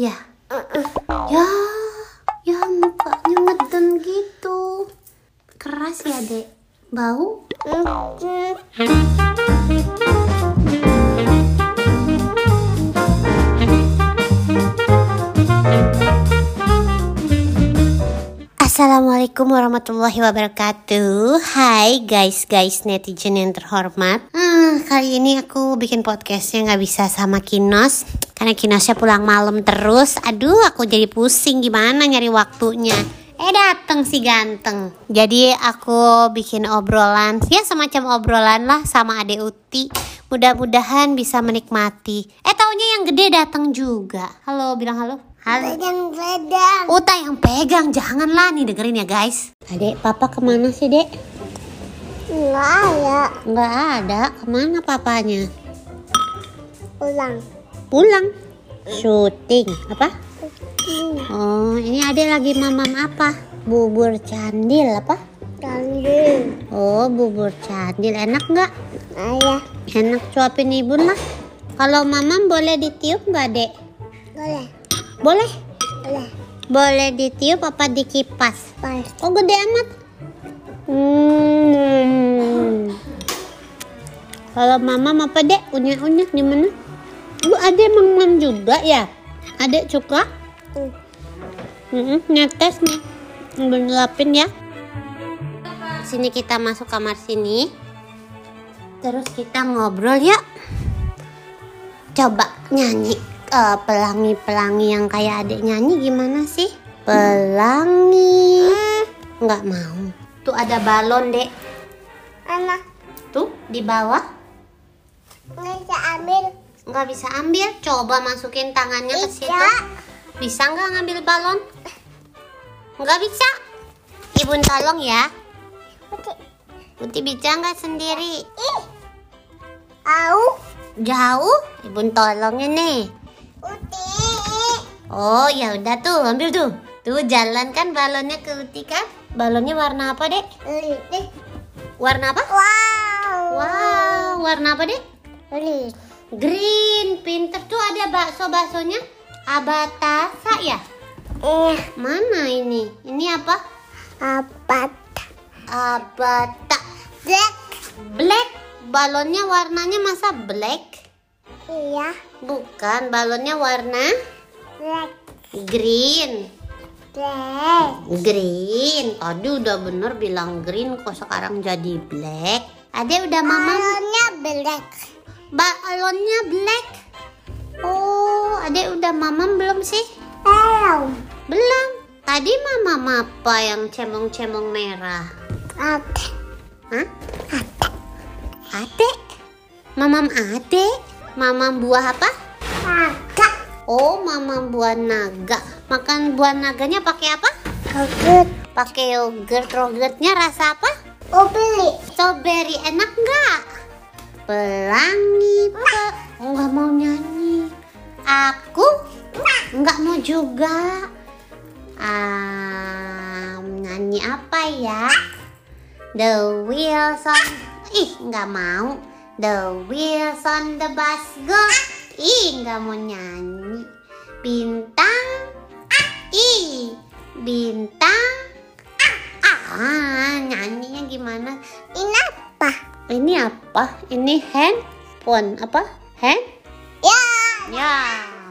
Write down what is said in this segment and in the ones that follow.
ya? Ya, ya mukanya ngeden gitu. Keras ya, Dek. Bau? Assalamualaikum warahmatullahi wabarakatuh Hai guys guys netizen yang terhormat hmm, Kali ini aku bikin podcastnya nggak bisa sama Kinos Karena Kinosnya pulang malam terus Aduh aku jadi pusing gimana nyari waktunya Eh dateng si ganteng Jadi aku bikin obrolan Ya semacam obrolan lah sama Ade Uti Mudah-mudahan bisa menikmati Eh taunya yang gede datang juga Halo bilang halo Halo Yang sedang. Uta yang pegang, janganlah nih dengerin ya guys. Adek, papa ke mana sih dek? Enggak ada. Nggak ada, ke mana papanya? Ulang. Pulang. Syuting, apa? Oh, ini adek lagi mamam apa? Bubur candil apa? Kandil. Oh, bubur candil, enak nggak? Ayah. Enak suapin ibu lah. Kalau mamam boleh ditiup nggak dek? Boleh. Boleh. Boleh. Boleh ditiup apa dikipas? Pas. Oh gede amat. Hmm. Kalau mama apa dek? Unyah-unyah gimana? Bu ada mamam juga ya? Adek suka? Hmm. Mm ngetes nih. Belapin ya. Sini kita masuk kamar sini. Terus kita ngobrol ya. Coba nyanyi eh, pelangi-pelangi yang kayak adek nyanyi gimana sih? Pelangi. Nggak mau. Tuh ada balon dek. Anak. Tuh di bawah. Nggak bisa ambil. Nggak bisa ambil. Coba masukin tangannya ke situ. Bisa. Nggak ngambil balon? Nggak bisa. Ibu tolong ya. Uti bisa nggak sendiri? Ih. Au. Jauh? Ibu tolongnya nih. Uti. Oh ya udah tuh ambil tuh. Tuh jalan kan balonnya ke Uti kan? Balonnya warna apa dek? Warna apa? Wow. Wow, warna apa dek? Green. Pinter tuh ada bakso baksonya. Abatasa ya? Eh. Mana ini? Ini apa? Apa? Abata. Black. Black. Balonnya warnanya masa black? Iya. Bukan, balonnya warna Black. green. Black. Green. Tadi udah bener bilang green kok sekarang jadi black. Ade udah mama Balonnya black. Balonnya black. Oh, Ade udah mamam belum sih? Belum. Belum. Tadi mama apa yang cemong-cemong merah? Apa? Hah? Ade. Mamam ade. Mamam buah apa? Agak. Oh, mamam buah naga. Makan buah naganya pakai apa? Bagus. Pakai yogurt. Yogurtnya rasa apa? Oh beli. Strawberry enak nggak? Pelangi pe. Oh nggak mau nyanyi. Aku nggak mau juga. Ah, nyanyi apa ya? The wheels on. Ih nggak mau. The wheels on the bus go. Ih nggak mau nyanyi. Bintang. Ih bintang. Ah, nyanyinya gimana? Ini apa? Ini apa? Ini handphone apa? Hand? Ya. Ya,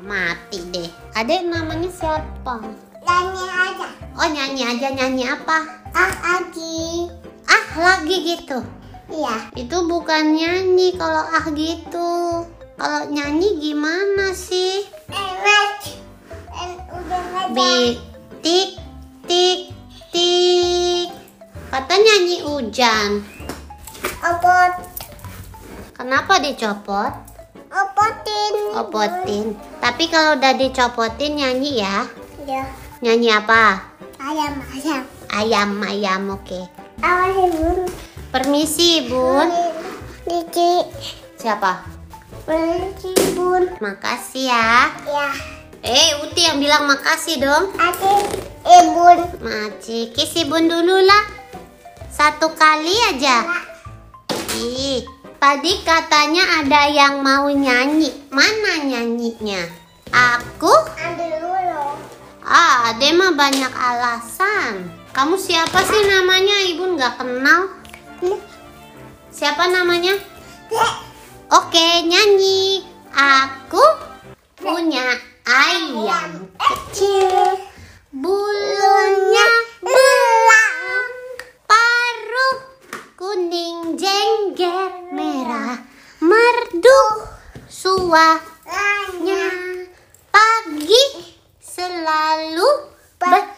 mati deh. Adek namanya siapa? Nyanyi aja. Oh, nyanyi aja nyanyi apa? Ah lagi. Ah, lagi gitu. Iya. Itu bukan nyanyi kalau ah gitu. Kalau nyanyi gimana sih? Enak. En udah nggak ada. Bi tik tik tik. Kata nyanyi hujan. Opot. Kenapa dicopot? Opotin. Opotin. Tapi kalau udah dicopotin nyanyi ya. Ya. Nyanyi apa? Ayam ayam. Ayam, ayam, oke. Awas bun. Permisi, Bun. Cici. Siapa? Cici bun. Makasih ya. Ya. Eh, Uti yang bilang makasih dong. Ati ibun. Maci, kiss Bun dulu lah. Satu kali aja. Ih, tadi katanya ada yang mau nyanyi. Mana nyanyinya? Aku Ada dulu. Ah, Ade mah banyak alasan. Kamu siapa sih namanya? Ibu nggak kenal. Siapa namanya? Oke, nyanyi. Aku punya ayam kecil. Bulunya kuning jengger merah, merdu suaranya. Pagi selalu berkokok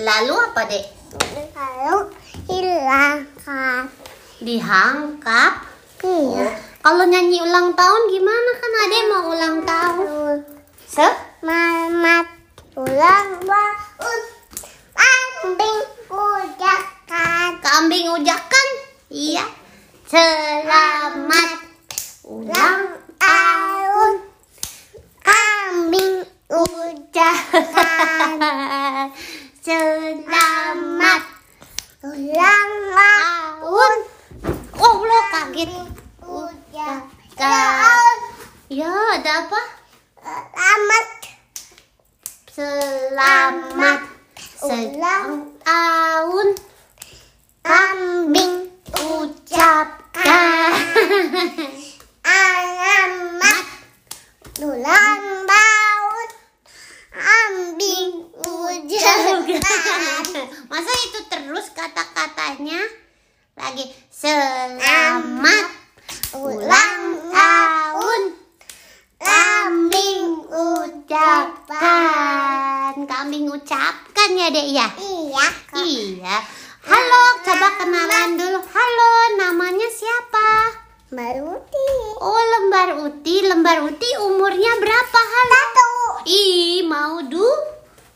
lalu apa dek Lalu hilangkan. dihangkap Iya. kalau nyanyi ulang tahun gimana kan ade mau ulang tahun se Selamat ulang tahun. Kambing ujakan. kambing ujakan iya selamat ulang tahun. Kambing ujakan selamat ulang tahun. oh lo kaget Ujakan. ya ada apa Selamat selamat ulang tahun kambing ucapkan alamat ulang tahun kambing ujakan. Masa itu terus kata-katanya? Lagi selamat ulang tahun kambing ucapkan. Ucapkan ya, Dek ya? Iya. Iya. Halo, coba kenalan dulu. Halo, namanya siapa? Baruti. Oh, lembar uti. Lembar uti umurnya berapa? Halo. Satu. Ih, mau du?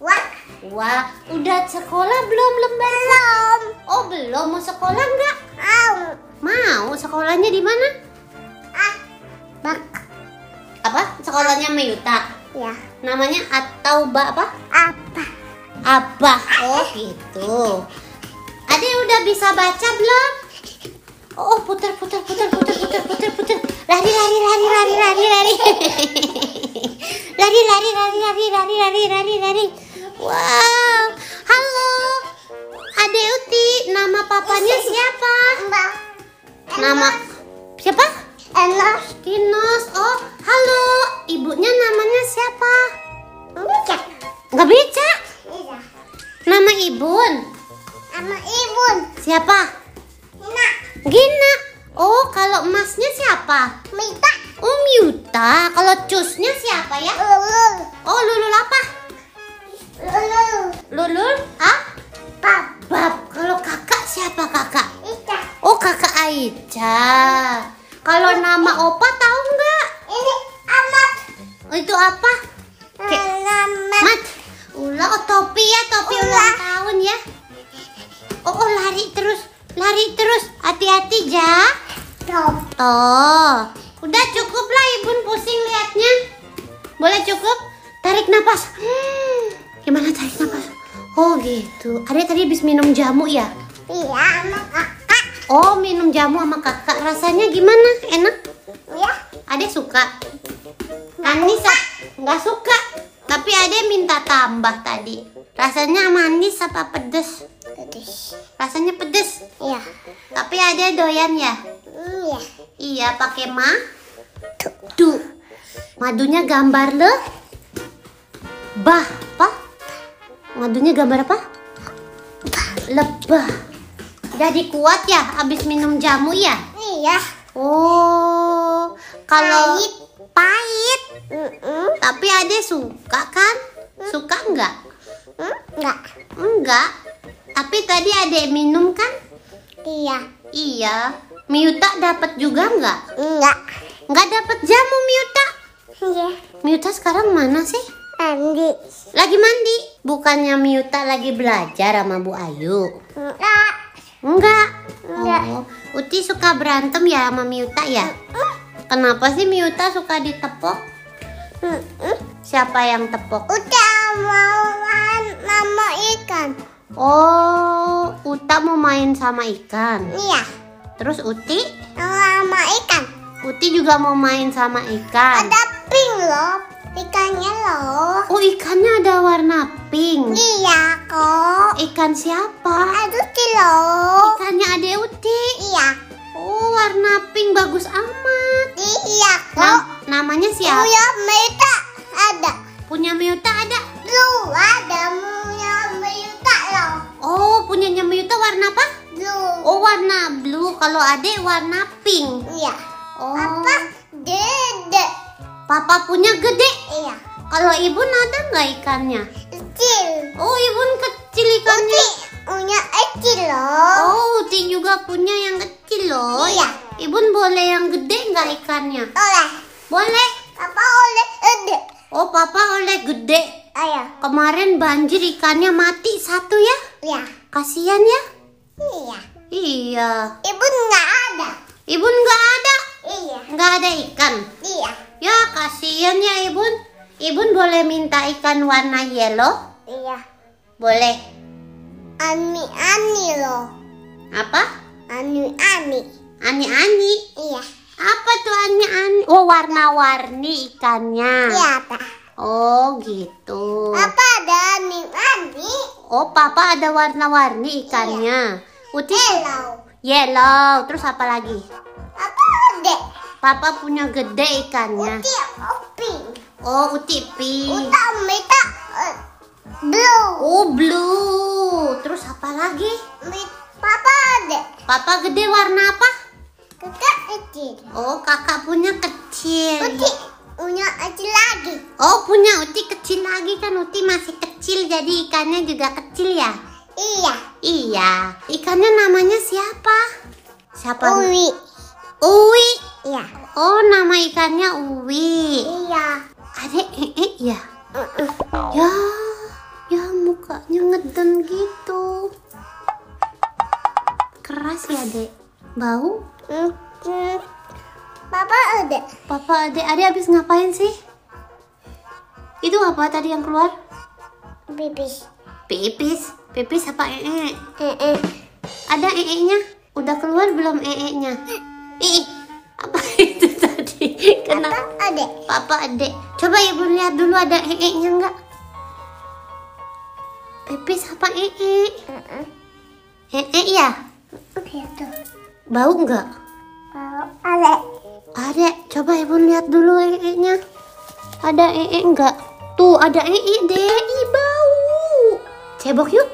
Wah. Wah, udah sekolah belum lembar? Belum. Oh, belum. Mau sekolah nggak? Au. Mau. Sekolahnya di mana? Ah. Bak. Apa? Sekolahnya Mayuta. Ya. Namanya atau ba apa? Apa? Abah. Oh, gitu. Ade udah bisa baca belum? Oh, putar putar putar putar putar putar putar. Lari lari lari lari lari lari. lari lari lari lari lari lari lari lari. Wow. Halo. Ade Uti, nama papanya siapa? Mbak. Nama siapa? Enos. Kinos. Oh, halo. Ibunya namanya siapa? Bisa. Nggak bisa. Nama ibun. Sama ibun. Siapa? Nak. Gina. Oh, kalau emasnya siapa? Minta. Oh, Miuta. Kalau cusnya siapa ya? Ulul. Oh, Lulul apa? Ulul. Lulul? Ah? Pap. Bab. Kalau kakak siapa kakak? Ika. Oh, kakak Aica. Kalau nama opa gitu. Ada tadi habis minum jamu ya? Iya, sama kakak. Oh minum jamu sama kakak. Rasanya gimana? Enak? Ya. Ade suka. Manis nggak suka. Tapi Ade minta tambah tadi. Rasanya manis apa pedes? Pedes. Rasanya pedes. Iya. Tapi Ade doyan ya? Iya. Iya, pakai ma. Du. Madunya gambar le. Bah, apa? Madunya gambar apa? Lebah. Jadi kuat ya abis minum jamu ya? Iya. Oh, kalau Pahit. pahit. Mm-mm. Tapi Ade suka kan? Suka nggak? Hmm? Enggak. Enggak. Tapi tadi Ade minum kan? Iya. Iya. Miuta dapat juga nggak? Enggak. Nggak dapat jamu Miuta. Iya. Miuta sekarang mana sih? Andi. Lagi mandi. Bukannya Miuta lagi belajar sama Bu Ayu? Enggak. Enggak. Enggak. Oh, Uti suka berantem ya sama Miuta ya? Kenapa sih Miuta suka ditepok? Siapa yang tepok? Udah mau main mama ikan. Oh, Uta mau main sama ikan. Iya. Terus Uti? Mama ikan. Uti juga mau main sama ikan. Ada pink loh. Ikannya loh. Oh, ikannya ada warna pink. Iya kok. Ikan siapa? Aduh loh. Ikannya Ade Uti. Iya. Oh, warna pink bagus amat. Iya kok. Nam- namanya siapa? Punya Meta ada. Punya Miuta ada. Blue ada punya Meta loh. Oh, punyanya Miuta warna apa? Blue. Oh, warna blue. Kalau Ade warna pink. Iya. Oh. Apa? Dede. Papa punya gede. Iya. Kalau Ibu ada nggak ikannya? Kecil. Oh, Ibu kecil ikannya. Uti punya kecil loh. Oh, Uti juga punya yang kecil loh. Iya. Ibu boleh yang gede nggak ikannya? Oleh. Boleh. Apa oleh ede? Oh, Papa oleh gede. Ayo. Kemarin banjir ikannya mati satu ya. Iya. Kasihan ya. Iya. Iya. Ibu nggak ada. Ibu nggak ada. Iya. Nggak ada ikan. Iya. Ya, kasihan ya Ibu. Ibu boleh minta ikan warna yellow? Iya. Boleh. Ani ani loh. Apa? Ani ani. Ani-ani. Iya. Apa tuh ani-ani? Oh, warna-warni ikannya. Iya apa? Oh, gitu. Apa ada ani ani? Oh, Papa ada warna-warni ikannya. Uti Hello. yellow. Terus apa lagi? Apa ede? Papa punya gede ikannya. Uti pink. Oh, Uti pink. Uta meta eh, blue. Oh, blue. Terus apa lagi? Papa ada. Papa gede warna apa? Kakak kecil. Oh, kakak punya kecil. Uti punya kecil lagi. Oh, punya Uti kecil lagi kan Uti masih kecil jadi ikannya juga kecil ya? Iya. Iya. Ikannya namanya siapa? Siapa? Uwi. Uwi. Iya. Oh, nama ikannya Uwi. Iya. Ada ee ya? Ya, ya mukanya ngeden gitu. Keras ya, Dek. Bau? Papa ada. Papa, Adek, Adek habis ngapain sih? Itu apa tadi yang keluar? Bibis. Pipis. Pipis apa ee? Eh. Ada ee-nya? Udah keluar belum ee-nya? Ih, apa itu tadi? Kenapa? Papa ada. Papa adek, coba ibu lihat dulu ada ee-nya enggak? Pipis apa ee? Ee ya? Gitu. Bau enggak? Papa ada. Ada, coba ibu lihat dulu ee-nya. Ada ee enggak? Tuh ada ee deh, Ih, bau. Cebok yuk,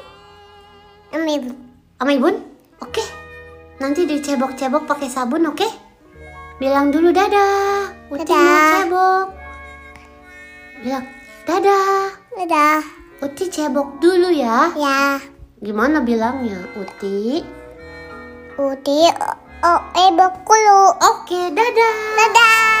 Ami. sama ibu. Oke. Nanti dicebok-cebok pakai sabun, oke? Bilang dulu dadah. Dadah. cebok. Bilang dadah. Udah. Uti cebok dulu ya. Ya. Gimana bilangnya, Uti? Uti. Oh, eh, bakulu. Oke, dadah. Dadah.